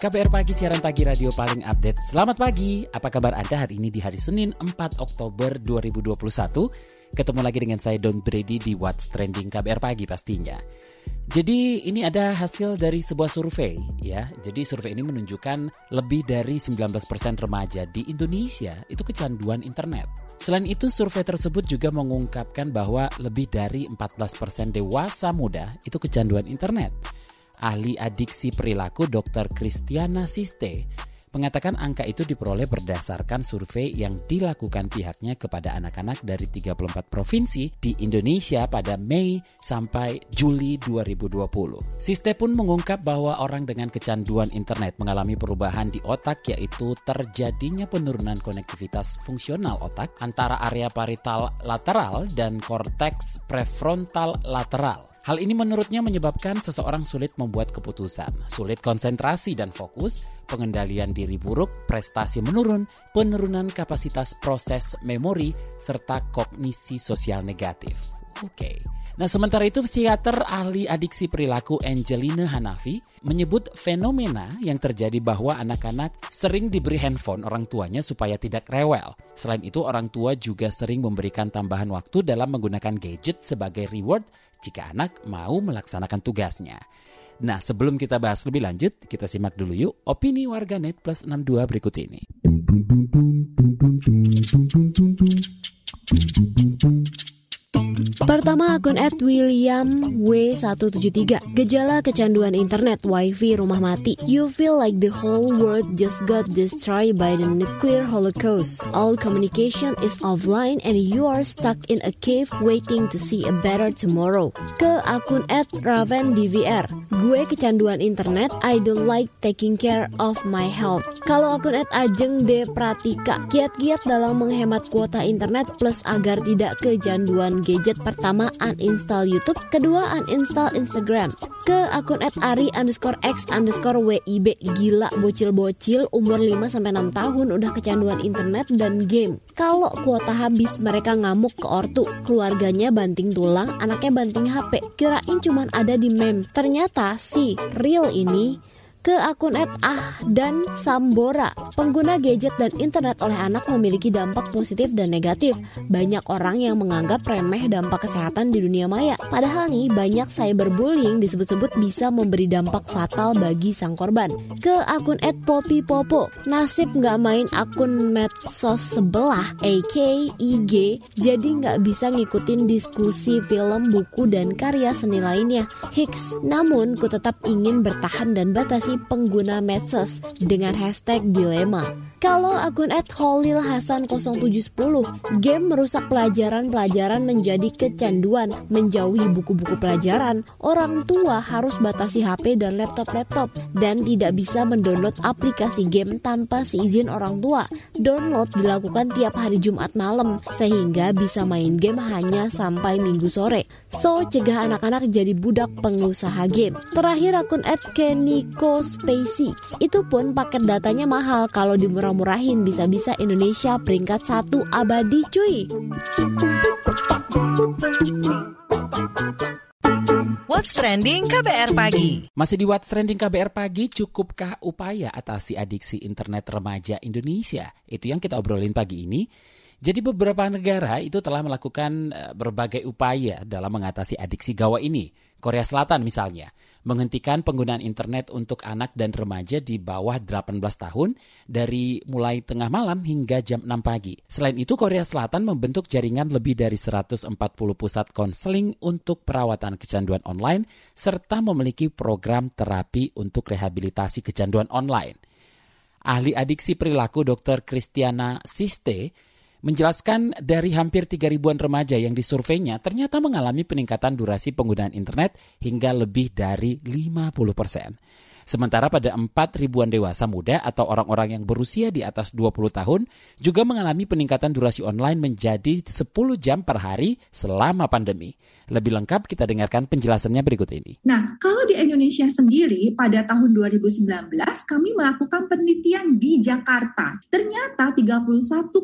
KBR Pagi, siaran pagi radio paling update. Selamat pagi, apa kabar Anda hari ini di hari Senin 4 Oktober 2021? Ketemu lagi dengan saya Don Brady di What's Trending KBR Pagi pastinya. Jadi ini ada hasil dari sebuah survei ya. Jadi survei ini menunjukkan lebih dari 19% remaja di Indonesia itu kecanduan internet. Selain itu survei tersebut juga mengungkapkan bahwa lebih dari 14% dewasa muda itu kecanduan internet ahli adiksi perilaku Dr. Christiana Siste mengatakan angka itu diperoleh berdasarkan survei yang dilakukan pihaknya kepada anak-anak dari 34 provinsi di Indonesia pada Mei sampai Juli 2020. Siste pun mengungkap bahwa orang dengan kecanduan internet mengalami perubahan di otak yaitu terjadinya penurunan konektivitas fungsional otak antara area parital lateral dan korteks prefrontal lateral. Hal ini menurutnya menyebabkan seseorang sulit membuat keputusan, sulit konsentrasi dan fokus, pengendalian diri buruk, prestasi menurun, penurunan kapasitas proses memori, serta kognisi sosial negatif. Oke. Okay. Nah, sementara itu psikiater ahli adiksi perilaku Angelina Hanafi menyebut fenomena yang terjadi bahwa anak-anak sering diberi handphone orang tuanya supaya tidak rewel. Selain itu, orang tua juga sering memberikan tambahan waktu dalam menggunakan gadget sebagai reward jika anak mau melaksanakan tugasnya. Nah, sebelum kita bahas lebih lanjut, kita simak dulu yuk opini warganet plus 62 berikut ini. Pertama akun at William W173 Gejala kecanduan internet wifi rumah mati. You feel like the whole world just got destroyed by the nuclear holocaust. All communication is offline and you are stuck in a cave waiting to see a better tomorrow. Ke akun at Raven DVR Gue kecanduan internet I don't like taking care of my health. Kalau akun at Ajeng D Pratika Kiat-kiat dalam menghemat kuota internet plus agar tidak kecanduan gadget pertama uninstall YouTube, kedua uninstall Instagram. Ke akun at Ari underscore X underscore WIB Gila bocil-bocil umur 5-6 tahun udah kecanduan internet dan game. Kalau kuota habis mereka ngamuk ke ortu. Keluarganya banting tulang, anaknya banting HP Kirain cuman ada di meme. Ternyata si real ini ke akun at ah dan Sambora. Pengguna gadget dan internet oleh anak memiliki dampak positif dan negatif. Banyak orang yang menganggap remeh dampak kesehatan di dunia maya. Padahal nih banyak cyberbullying disebut-sebut bisa memberi dampak fatal bagi sang korban. Ke akun at Poppy Popo. Nasib nggak main akun medsos sebelah AK IG jadi nggak bisa ngikutin diskusi film, buku, dan karya seni lainnya. Hicks, namun ku tetap ingin bertahan dan batasi pengguna medsos dengan hashtag dilema. Kalau akun at Holil Hasan 0710, game merusak pelajaran-pelajaran menjadi kecanduan, menjauhi buku-buku pelajaran. Orang tua harus batasi HP dan laptop-laptop dan tidak bisa mendownload aplikasi game tanpa seizin orang tua. Download dilakukan tiap hari Jumat malam sehingga bisa main game hanya sampai Minggu sore. So, cegah anak-anak jadi budak pengusaha game. Terakhir akun at Keniko Spacey. Itu pun paket datanya mahal kalau di murah-murahin bisa-bisa Indonesia peringkat satu abadi cuy. What's Trending KBR Pagi Masih di What's Trending KBR Pagi, cukupkah upaya atasi adiksi internet remaja Indonesia? Itu yang kita obrolin pagi ini. Jadi beberapa negara itu telah melakukan eh, berbagai upaya dalam mengatasi adiksi gawai ini. Korea Selatan misalnya, menghentikan penggunaan internet untuk anak dan remaja di bawah 18 tahun dari mulai tengah malam hingga jam 6 pagi. Selain itu, Korea Selatan membentuk jaringan lebih dari 140 pusat konseling untuk perawatan kecanduan online serta memiliki program terapi untuk rehabilitasi kecanduan online. Ahli adiksi perilaku Dr. Christiana Siste menjelaskan dari hampir 3 ribuan remaja yang disurveinya ternyata mengalami peningkatan durasi penggunaan internet hingga lebih dari 50 persen. Sementara pada 4 ribuan dewasa muda atau orang-orang yang berusia di atas 20 tahun juga mengalami peningkatan durasi online menjadi 10 jam per hari selama pandemi. Lebih lengkap kita dengarkan penjelasannya berikut ini. Nah, kalau di Indonesia sendiri pada tahun 2019 kami melakukan penelitian di Jakarta. Ternyata 31,4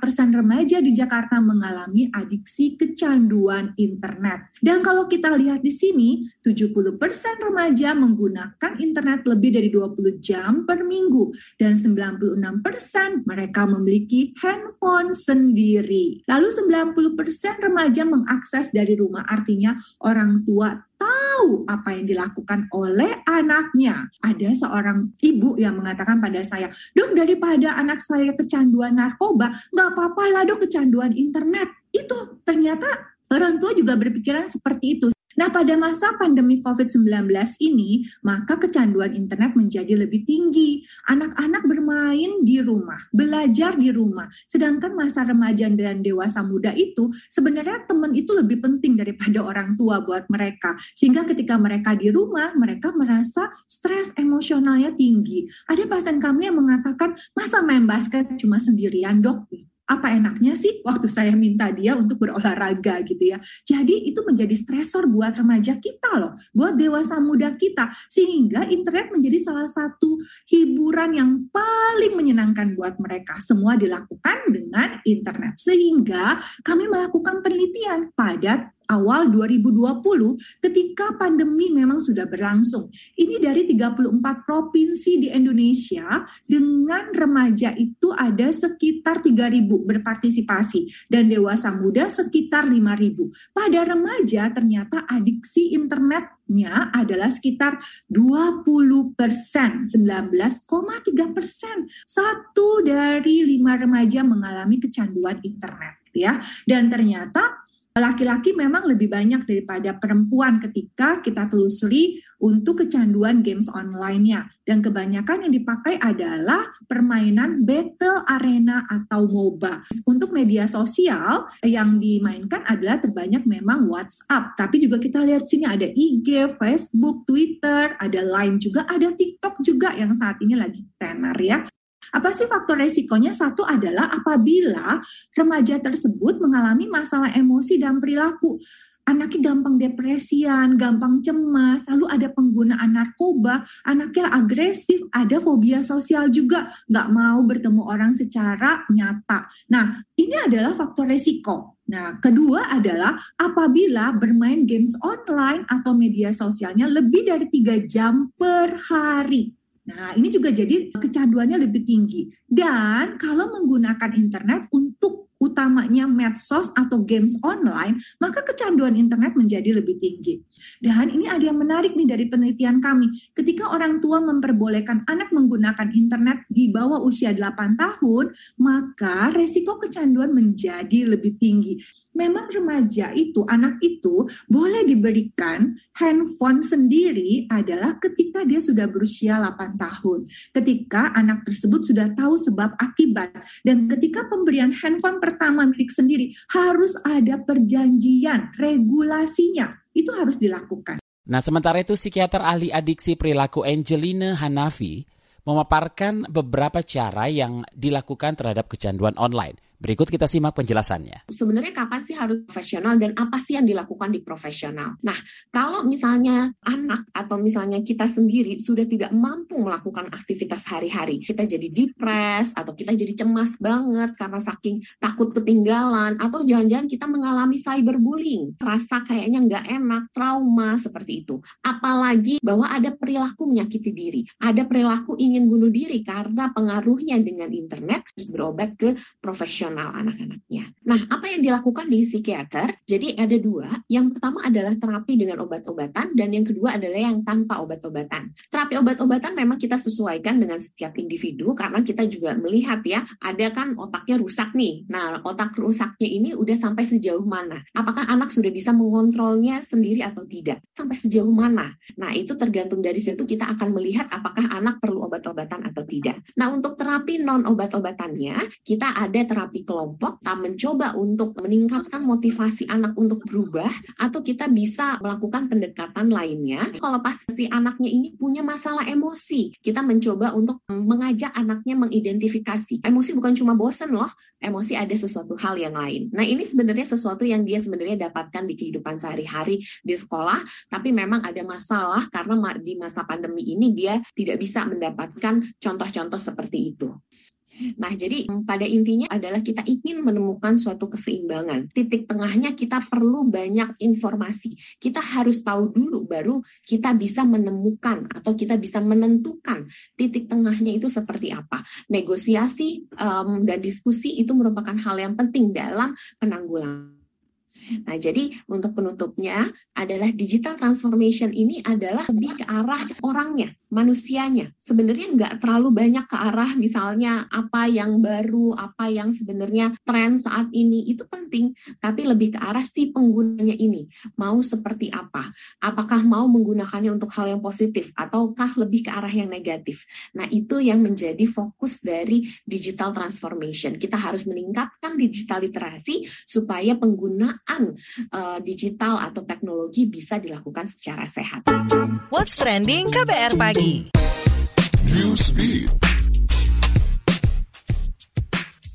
persen remaja di Jakarta mengalami adiksi kecanduan internet. Dan kalau kita lihat di sini, 70 persen remaja menggunakan internet internet lebih dari 20 jam per minggu dan 96% mereka memiliki handphone sendiri. Lalu 90% remaja mengakses dari rumah artinya orang tua tahu apa yang dilakukan oleh anaknya. Ada seorang ibu yang mengatakan pada saya, dok daripada anak saya kecanduan narkoba, nggak apa-apa lah dok kecanduan internet. Itu ternyata orang tua juga berpikiran seperti itu. Nah, pada masa pandemi COVID-19 ini, maka kecanduan internet menjadi lebih tinggi. Anak-anak bermain di rumah, belajar di rumah. Sedangkan masa remaja dan dewasa muda itu, sebenarnya teman itu lebih penting daripada orang tua buat mereka. Sehingga ketika mereka di rumah, mereka merasa stres emosionalnya tinggi. Ada pasien kami yang mengatakan, masa main basket cuma sendirian dok? Apa enaknya sih waktu saya minta dia untuk berolahraga gitu ya. Jadi itu menjadi stresor buat remaja kita loh, buat dewasa muda kita. Sehingga internet menjadi salah satu hiburan yang paling menyenangkan buat mereka. Semua dilakukan dengan internet. Sehingga kami melakukan penelitian pada awal 2020 ketika pandemi memang sudah berlangsung. Ini dari 34 provinsi di Indonesia dengan remaja itu ada sekitar 3.000 berpartisipasi dan dewasa muda sekitar 5.000. Pada remaja ternyata adiksi internetnya adalah sekitar 20 persen, 19,3 persen. Satu dari lima remaja mengalami kecanduan internet ya. Dan ternyata laki-laki memang lebih banyak daripada perempuan ketika kita telusuri untuk kecanduan games online-nya. Dan kebanyakan yang dipakai adalah permainan battle arena atau MOBA. Untuk media sosial yang dimainkan adalah terbanyak memang WhatsApp. Tapi juga kita lihat sini ada IG, Facebook, Twitter, ada Line juga, ada TikTok juga yang saat ini lagi tenar ya. Apa sih faktor resikonya? Satu adalah apabila remaja tersebut mengalami masalah emosi dan perilaku anaknya gampang depresian, gampang cemas, lalu ada penggunaan narkoba, anaknya agresif, ada fobia sosial juga, nggak mau bertemu orang secara nyata. Nah, ini adalah faktor resiko. Nah, kedua adalah apabila bermain games online atau media sosialnya lebih dari tiga jam per hari. Nah, ini juga jadi kecanduannya lebih tinggi. Dan kalau menggunakan internet untuk utamanya medsos atau games online, maka kecanduan internet menjadi lebih tinggi. Dan ini ada yang menarik nih dari penelitian kami. Ketika orang tua memperbolehkan anak menggunakan internet di bawah usia 8 tahun, maka resiko kecanduan menjadi lebih tinggi memang remaja itu, anak itu boleh diberikan handphone sendiri adalah ketika dia sudah berusia 8 tahun. Ketika anak tersebut sudah tahu sebab akibat. Dan ketika pemberian handphone pertama milik sendiri harus ada perjanjian, regulasinya. Itu harus dilakukan. Nah, sementara itu psikiater ahli adiksi perilaku Angelina Hanafi memaparkan beberapa cara yang dilakukan terhadap kecanduan online. Berikut kita simak penjelasannya. Sebenarnya kapan sih harus profesional dan apa sih yang dilakukan di profesional? Nah, kalau misalnya anak atau misalnya kita sendiri sudah tidak mampu melakukan aktivitas hari-hari, kita jadi depres atau kita jadi cemas banget karena saking takut ketinggalan atau jangan-jangan kita mengalami cyberbullying, rasa kayaknya nggak enak, trauma seperti itu. Apalagi bahwa ada perilaku menyakiti diri, ada perilaku ingin bunuh diri karena pengaruhnya dengan internet berobat ke profesional emosional anak-anaknya. Nah, apa yang dilakukan di psikiater? Jadi ada dua. Yang pertama adalah terapi dengan obat-obatan dan yang kedua adalah yang tanpa obat-obatan. Terapi obat-obatan memang kita sesuaikan dengan setiap individu karena kita juga melihat ya, ada kan otaknya rusak nih. Nah, otak rusaknya ini udah sampai sejauh mana? Apakah anak sudah bisa mengontrolnya sendiri atau tidak? Sampai sejauh mana? Nah, itu tergantung dari situ kita akan melihat apakah anak perlu obat-obatan atau tidak. Nah, untuk terapi non obat-obatannya, kita ada terapi kelompok, kita mencoba untuk meningkatkan motivasi anak untuk berubah atau kita bisa melakukan pendekatan lainnya. Kalau pas si anaknya ini punya masalah emosi, kita mencoba untuk mengajak anaknya mengidentifikasi. Emosi bukan cuma bosen loh, emosi ada sesuatu hal yang lain. Nah, ini sebenarnya sesuatu yang dia sebenarnya dapatkan di kehidupan sehari-hari di sekolah, tapi memang ada masalah karena di masa pandemi ini dia tidak bisa mendapatkan contoh-contoh seperti itu. Nah, jadi pada intinya adalah kita ingin menemukan suatu keseimbangan. Titik tengahnya kita perlu banyak informasi. Kita harus tahu dulu baru kita bisa menemukan atau kita bisa menentukan titik tengahnya itu seperti apa. Negosiasi um, dan diskusi itu merupakan hal yang penting dalam penanggulangan Nah, jadi untuk penutupnya adalah digital transformation ini adalah lebih ke arah orangnya, manusianya. Sebenarnya nggak terlalu banyak ke arah misalnya apa yang baru, apa yang sebenarnya tren saat ini itu penting, tapi lebih ke arah si penggunanya ini mau seperti apa. Apakah mau menggunakannya untuk hal yang positif ataukah lebih ke arah yang negatif. Nah, itu yang menjadi fokus dari digital transformation. Kita harus meningkatkan digital literasi supaya penggunaan penggunaan uh, digital atau teknologi bisa dilakukan secara sehat. What's trending KBR pagi?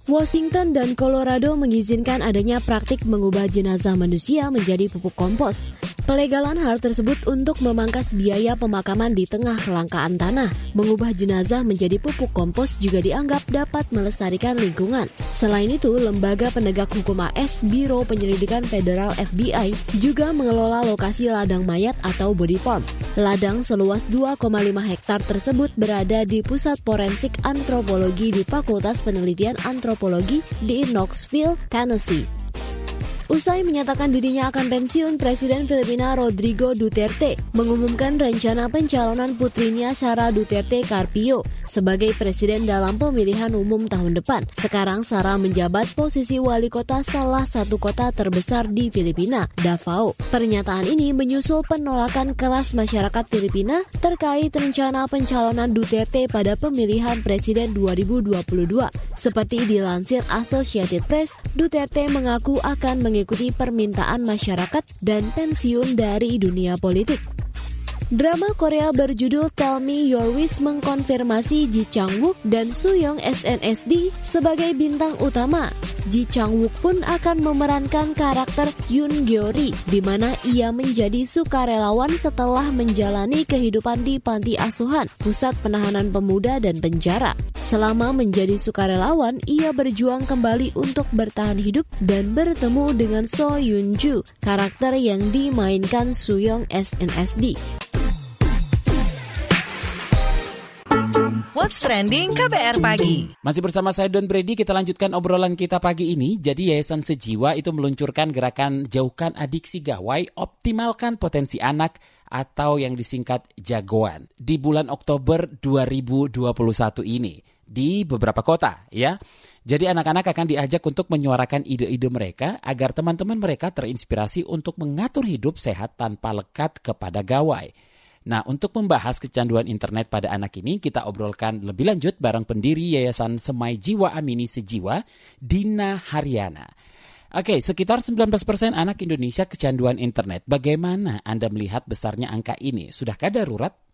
Washington dan Colorado mengizinkan adanya praktik mengubah jenazah manusia menjadi pupuk kompos. Pelegalan hal tersebut untuk memangkas biaya pemakaman di tengah kelangkaan tanah. Mengubah jenazah menjadi pupuk kompos juga dianggap dapat melestarikan lingkungan. Selain itu, Lembaga Penegak Hukum AS Biro Penyelidikan Federal FBI juga mengelola lokasi ladang mayat atau body farm. Ladang seluas 2,5 hektar tersebut berada di Pusat Forensik Antropologi di Fakultas Penelitian Antropologi di Knoxville, Tennessee. Usai menyatakan dirinya akan pensiun, Presiden Filipina Rodrigo Duterte mengumumkan rencana pencalonan putrinya Sara Duterte Carpio sebagai presiden dalam pemilihan umum tahun depan. Sekarang Sara menjabat posisi wali kota salah satu kota terbesar di Filipina, Davao. Pernyataan ini menyusul penolakan keras masyarakat Filipina terkait rencana pencalonan Duterte pada pemilihan presiden 2022. Seperti dilansir Associated Press, Duterte mengaku akan mengikuti mengikuti permintaan masyarakat dan pensiun dari dunia politik. Drama Korea berjudul Tell Me Your Wish mengkonfirmasi Ji Chang Wook dan Soo-young SNSD sebagai bintang utama. Ji Chang Wook pun akan memerankan karakter Yoon Gyeori di mana ia menjadi sukarelawan setelah menjalani kehidupan di panti asuhan, pusat penahanan pemuda dan penjara. Selama menjadi sukarelawan, ia berjuang kembali untuk bertahan hidup dan bertemu dengan So Yoon Ju, karakter yang dimainkan Suyong SNSD. What's Trending KBR Pagi. Masih bersama saya Don Brady, kita lanjutkan obrolan kita pagi ini. Jadi Yayasan Sejiwa itu meluncurkan gerakan Jauhkan Adiksi Gawai, Optimalkan Potensi Anak atau yang disingkat Jagoan di bulan Oktober 2021 ini di beberapa kota ya. Jadi anak-anak akan diajak untuk menyuarakan ide-ide mereka agar teman-teman mereka terinspirasi untuk mengatur hidup sehat tanpa lekat kepada gawai. Nah, untuk membahas kecanduan internet pada anak ini, kita obrolkan lebih lanjut bareng pendiri Yayasan Semai Jiwa Amini Sejiwa, Dina Haryana. Oke, sekitar 19% anak Indonesia kecanduan internet. Bagaimana Anda melihat besarnya angka ini? Sudahkah darurat?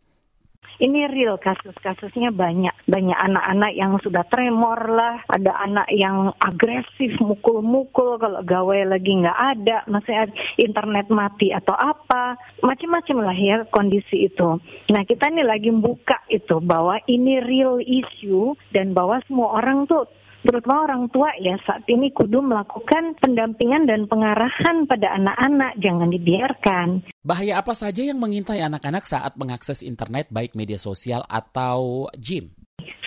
Ini real kasus-kasusnya banyak. Banyak anak-anak yang sudah tremor lah, ada anak yang agresif, mukul-mukul kalau gawe lagi nggak ada, masih internet mati atau apa, macam-macam lah ya kondisi itu. Nah kita ini lagi buka itu bahwa ini real issue dan bahwa semua orang tuh terutama orang tua ya saat ini kudu melakukan pendampingan dan pengarahan pada anak-anak, jangan dibiarkan. Bahaya apa saja yang mengintai anak-anak saat mengakses internet baik media sosial atau gym?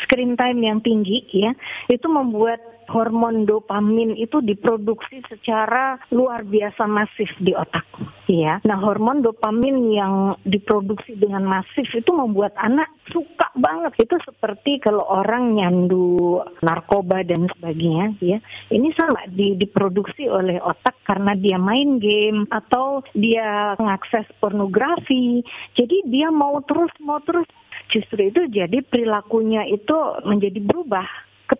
Screen time yang tinggi ya, itu membuat hormon dopamin itu diproduksi secara luar biasa masif di otak ya. Nah, hormon dopamin yang diproduksi dengan masif itu membuat anak suka banget. Itu seperti kalau orang nyandu narkoba dan sebagainya ya. Ini sama di, diproduksi oleh otak karena dia main game atau dia mengakses pornografi. Jadi dia mau terus mau terus justru itu jadi perilakunya itu menjadi berubah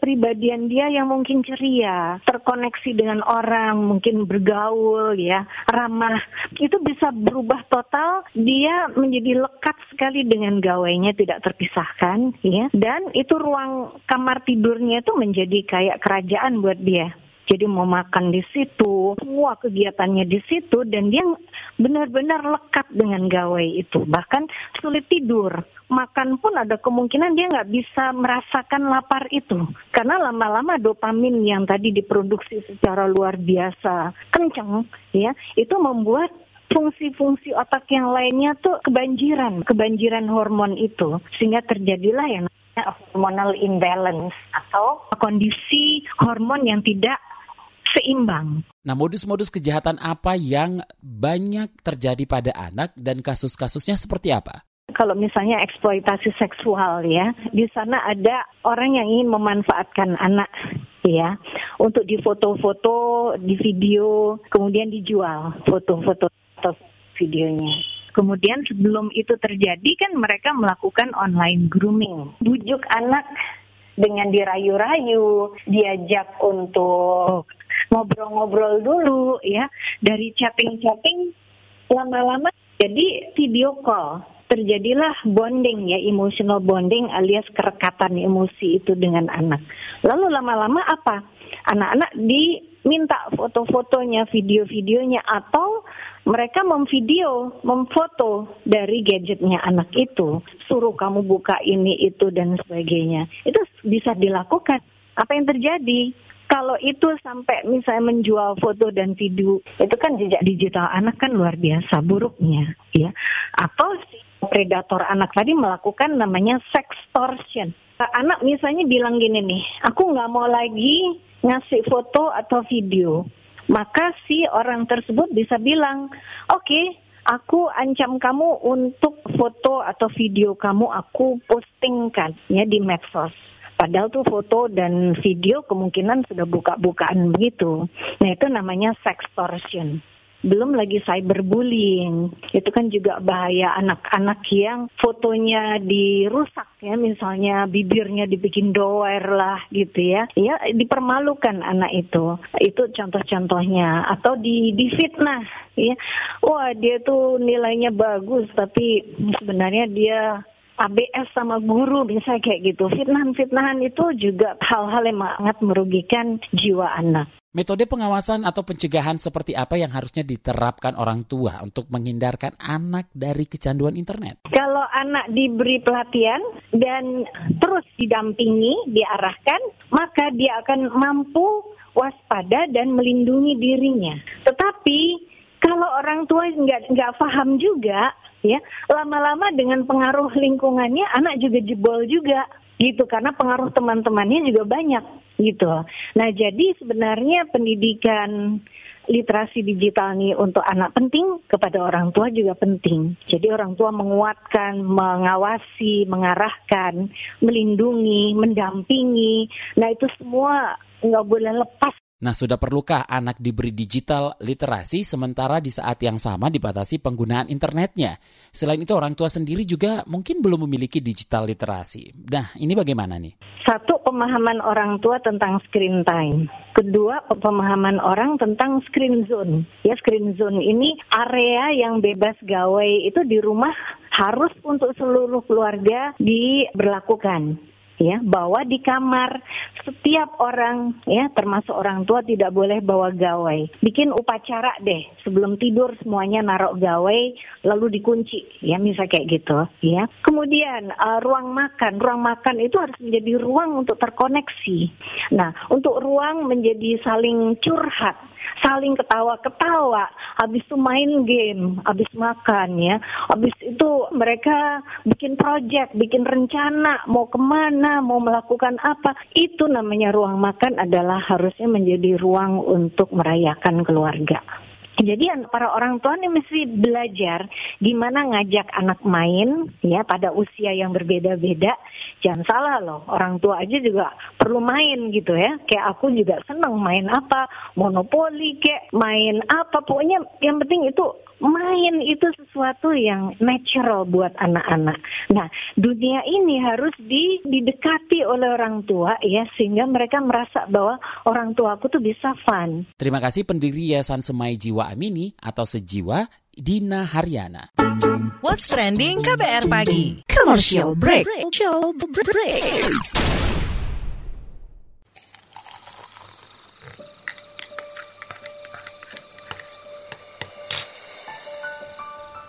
kepribadian dia yang mungkin ceria, terkoneksi dengan orang, mungkin bergaul ya, ramah, itu bisa berubah total, dia menjadi lekat sekali dengan gawainya tidak terpisahkan ya. Dan itu ruang kamar tidurnya itu menjadi kayak kerajaan buat dia. Jadi mau makan di situ, semua kegiatannya di situ dan dia benar-benar lekat dengan gawai itu. Bahkan sulit tidur. Makan pun ada kemungkinan dia nggak bisa merasakan lapar itu. Karena lama-lama dopamin yang tadi diproduksi secara luar biasa kencang, ya, itu membuat fungsi-fungsi otak yang lainnya tuh kebanjiran, kebanjiran hormon itu. Sehingga terjadilah yang hormonal imbalance atau kondisi hormon yang tidak seimbang. Nah, modus-modus kejahatan apa yang banyak terjadi pada anak dan kasus-kasusnya seperti apa? Kalau misalnya eksploitasi seksual ya, di sana ada orang yang ingin memanfaatkan anak ya untuk difoto-foto, di video, kemudian dijual foto-foto atau videonya. Kemudian sebelum itu terjadi kan mereka melakukan online grooming. Bujuk anak dengan dirayu-rayu, diajak untuk ngobrol-ngobrol dulu ya. Dari chatting-chatting lama-lama jadi video call. Terjadilah bonding ya emotional bonding alias kerekatan emosi itu dengan anak. Lalu lama-lama apa? Anak-anak diminta foto-fotonya video-videonya atau mereka memvideo memfoto dari gadgetnya anak itu. Suruh kamu buka ini itu dan sebagainya. Itu bisa dilakukan. Apa yang terjadi kalau itu sampai misalnya menjual foto dan video, itu kan jejak digital anak kan luar biasa buruknya, ya. Atau si predator anak tadi melakukan namanya sextortion. Anak misalnya bilang gini nih, aku nggak mau lagi ngasih foto atau video. Maka si orang tersebut bisa bilang, oke, okay, aku ancam kamu untuk foto atau video kamu aku postingkan ya di medsos. Padahal tuh foto dan video kemungkinan sudah buka-bukaan begitu. Nah itu namanya sextortion. Belum lagi cyberbullying. Itu kan juga bahaya anak-anak yang fotonya dirusak ya. Misalnya bibirnya dibikin doer lah gitu ya. Ya dipermalukan anak itu. Itu contoh-contohnya. Atau di, difitnah ya. Wah dia tuh nilainya bagus tapi sebenarnya dia ABS sama guru bisa kayak gitu. Fitnahan-fitnahan itu juga hal-hal yang sangat merugikan jiwa anak. Metode pengawasan atau pencegahan seperti apa yang harusnya diterapkan orang tua untuk menghindarkan anak dari kecanduan internet? Kalau anak diberi pelatihan dan terus didampingi, diarahkan, maka dia akan mampu waspada dan melindungi dirinya. Tetapi kalau orang tua nggak nggak paham juga, ya lama-lama dengan pengaruh lingkungannya anak juga jebol juga gitu karena pengaruh teman-temannya juga banyak gitu. Nah jadi sebenarnya pendidikan literasi digital nih untuk anak penting kepada orang tua juga penting. Jadi orang tua menguatkan, mengawasi, mengarahkan, melindungi, mendampingi. Nah itu semua nggak boleh lepas Nah, sudah perlukah anak diberi digital literasi sementara di saat yang sama dibatasi penggunaan internetnya? Selain itu, orang tua sendiri juga mungkin belum memiliki digital literasi. Nah, ini bagaimana nih? Satu, pemahaman orang tua tentang screen time. Kedua, pemahaman orang tentang screen zone. Ya, screen zone ini area yang bebas gawai itu di rumah harus untuk seluruh keluarga diberlakukan ya bahwa di kamar setiap orang ya termasuk orang tua tidak boleh bawa gawai. Bikin upacara deh sebelum tidur semuanya narok gawai lalu dikunci ya misal kayak gitu ya. Kemudian uh, ruang makan. Ruang makan itu harus menjadi ruang untuk terkoneksi. Nah untuk ruang menjadi saling curhat saling ketawa-ketawa, habis itu main game, habis makan ya, habis itu mereka bikin project, bikin rencana mau ke mana, mau melakukan apa, itu namanya ruang makan adalah harusnya menjadi ruang untuk merayakan keluarga. Jadi para orang tua ini mesti belajar gimana ngajak anak main ya pada usia yang berbeda-beda. Jangan salah loh, orang tua aja juga perlu main gitu ya. Kayak aku juga senang main apa, monopoli kayak main apa. Pokoknya yang penting itu main itu sesuatu yang natural buat anak-anak. Nah, dunia ini harus di, didekati oleh orang tua ya sehingga mereka merasa bahwa orang tua aku tuh bisa fun. Terima kasih pendiri Yayasan Semai Jiwa Amini atau Sejiwa Dina Haryana. What's trending KBR pagi? Commercial break. Commercial break.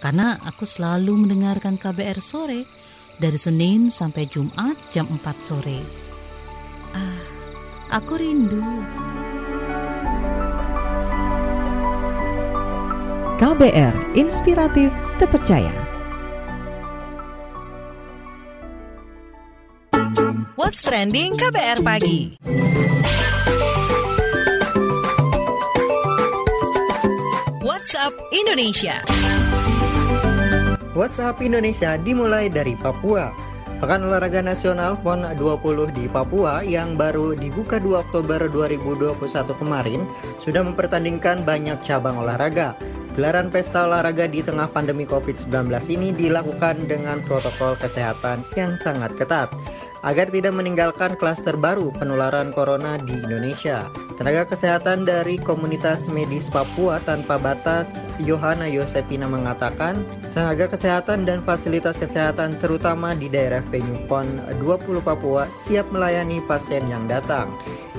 karena aku selalu mendengarkan KBR sore dari Senin sampai Jumat jam 4 sore. Ah, aku rindu. KBR Inspiratif Terpercaya. What's trending KBR pagi? WhatsApp Indonesia. WhatsApp Indonesia dimulai dari Papua. Pekan Olahraga Nasional PON 20 di Papua yang baru dibuka 2 Oktober 2021 kemarin sudah mempertandingkan banyak cabang olahraga. Gelaran pesta olahraga di tengah pandemi COVID-19 ini dilakukan dengan protokol kesehatan yang sangat ketat agar tidak meninggalkan klaster baru penularan corona di Indonesia. Tenaga kesehatan dari komunitas medis Papua tanpa batas, Yohana Yosepina mengatakan, tenaga kesehatan dan fasilitas kesehatan terutama di daerah venue PON 20 Papua siap melayani pasien yang datang.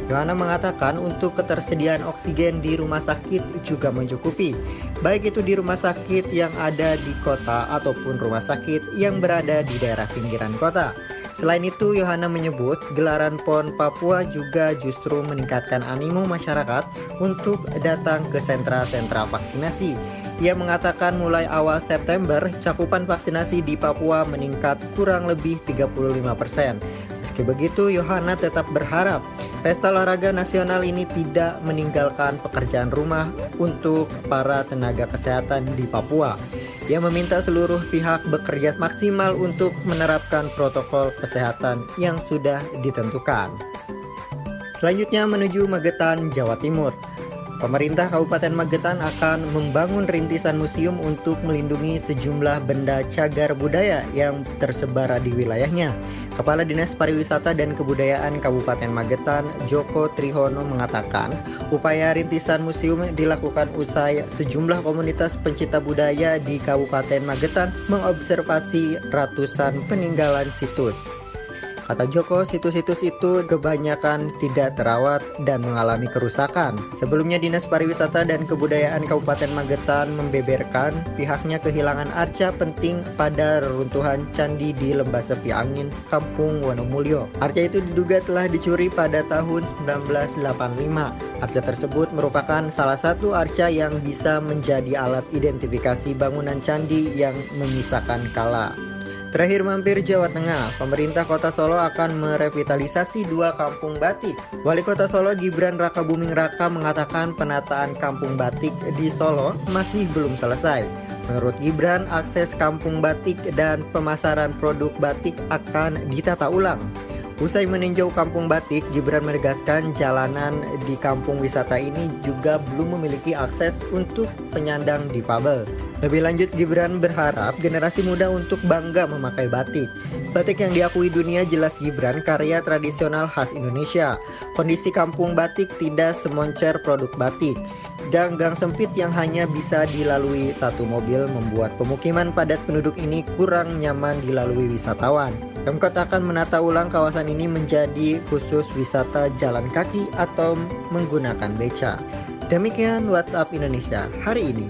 Yohana mengatakan untuk ketersediaan oksigen di rumah sakit juga mencukupi, baik itu di rumah sakit yang ada di kota ataupun rumah sakit yang berada di daerah pinggiran kota. Selain itu, Yohana menyebut gelaran PON Papua juga justru meningkatkan animo masyarakat untuk datang ke sentra-sentra vaksinasi. Ia mengatakan mulai awal September, cakupan vaksinasi di Papua meningkat kurang lebih 35 persen. Meski begitu, Yohana tetap berharap pesta olahraga nasional ini tidak meninggalkan pekerjaan rumah untuk para tenaga kesehatan di Papua. Ia meminta seluruh pihak bekerja maksimal untuk menerapkan protokol kesehatan yang sudah ditentukan. Selanjutnya menuju Magetan, Jawa Timur. Pemerintah Kabupaten Magetan akan membangun rintisan museum untuk melindungi sejumlah benda cagar budaya yang tersebar di wilayahnya. Kepala Dinas Pariwisata dan Kebudayaan Kabupaten Magetan, Joko Trihono mengatakan, upaya rintisan museum dilakukan usai sejumlah komunitas pencinta budaya di Kabupaten Magetan mengobservasi ratusan peninggalan situs. Kata Joko, situs-situs itu kebanyakan tidak terawat dan mengalami kerusakan. Sebelumnya Dinas Pariwisata dan Kebudayaan Kabupaten Magetan membeberkan pihaknya kehilangan arca penting pada reruntuhan candi di Lembah Sepi Angin, Kampung Wonomulyo. Arca itu diduga telah dicuri pada tahun 1985. Arca tersebut merupakan salah satu arca yang bisa menjadi alat identifikasi bangunan candi yang menyisakan kala. Terakhir mampir Jawa Tengah, pemerintah kota Solo akan merevitalisasi dua kampung batik. Wali kota Solo Gibran Raka Buming Raka mengatakan penataan kampung batik di Solo masih belum selesai. Menurut Gibran, akses kampung batik dan pemasaran produk batik akan ditata ulang. Usai meninjau kampung batik, Gibran menegaskan jalanan di kampung wisata ini juga belum memiliki akses untuk penyandang difabel. Lebih lanjut, Gibran berharap generasi muda untuk bangga memakai batik. Batik yang diakui dunia jelas Gibran karya tradisional khas Indonesia. Kondisi kampung batik tidak semoncer produk batik. Gang-gang sempit yang hanya bisa dilalui satu mobil membuat pemukiman padat penduduk ini kurang nyaman dilalui wisatawan. Pemkot akan menata ulang kawasan ini menjadi khusus wisata jalan kaki atau menggunakan beca. Demikian WhatsApp Indonesia hari ini.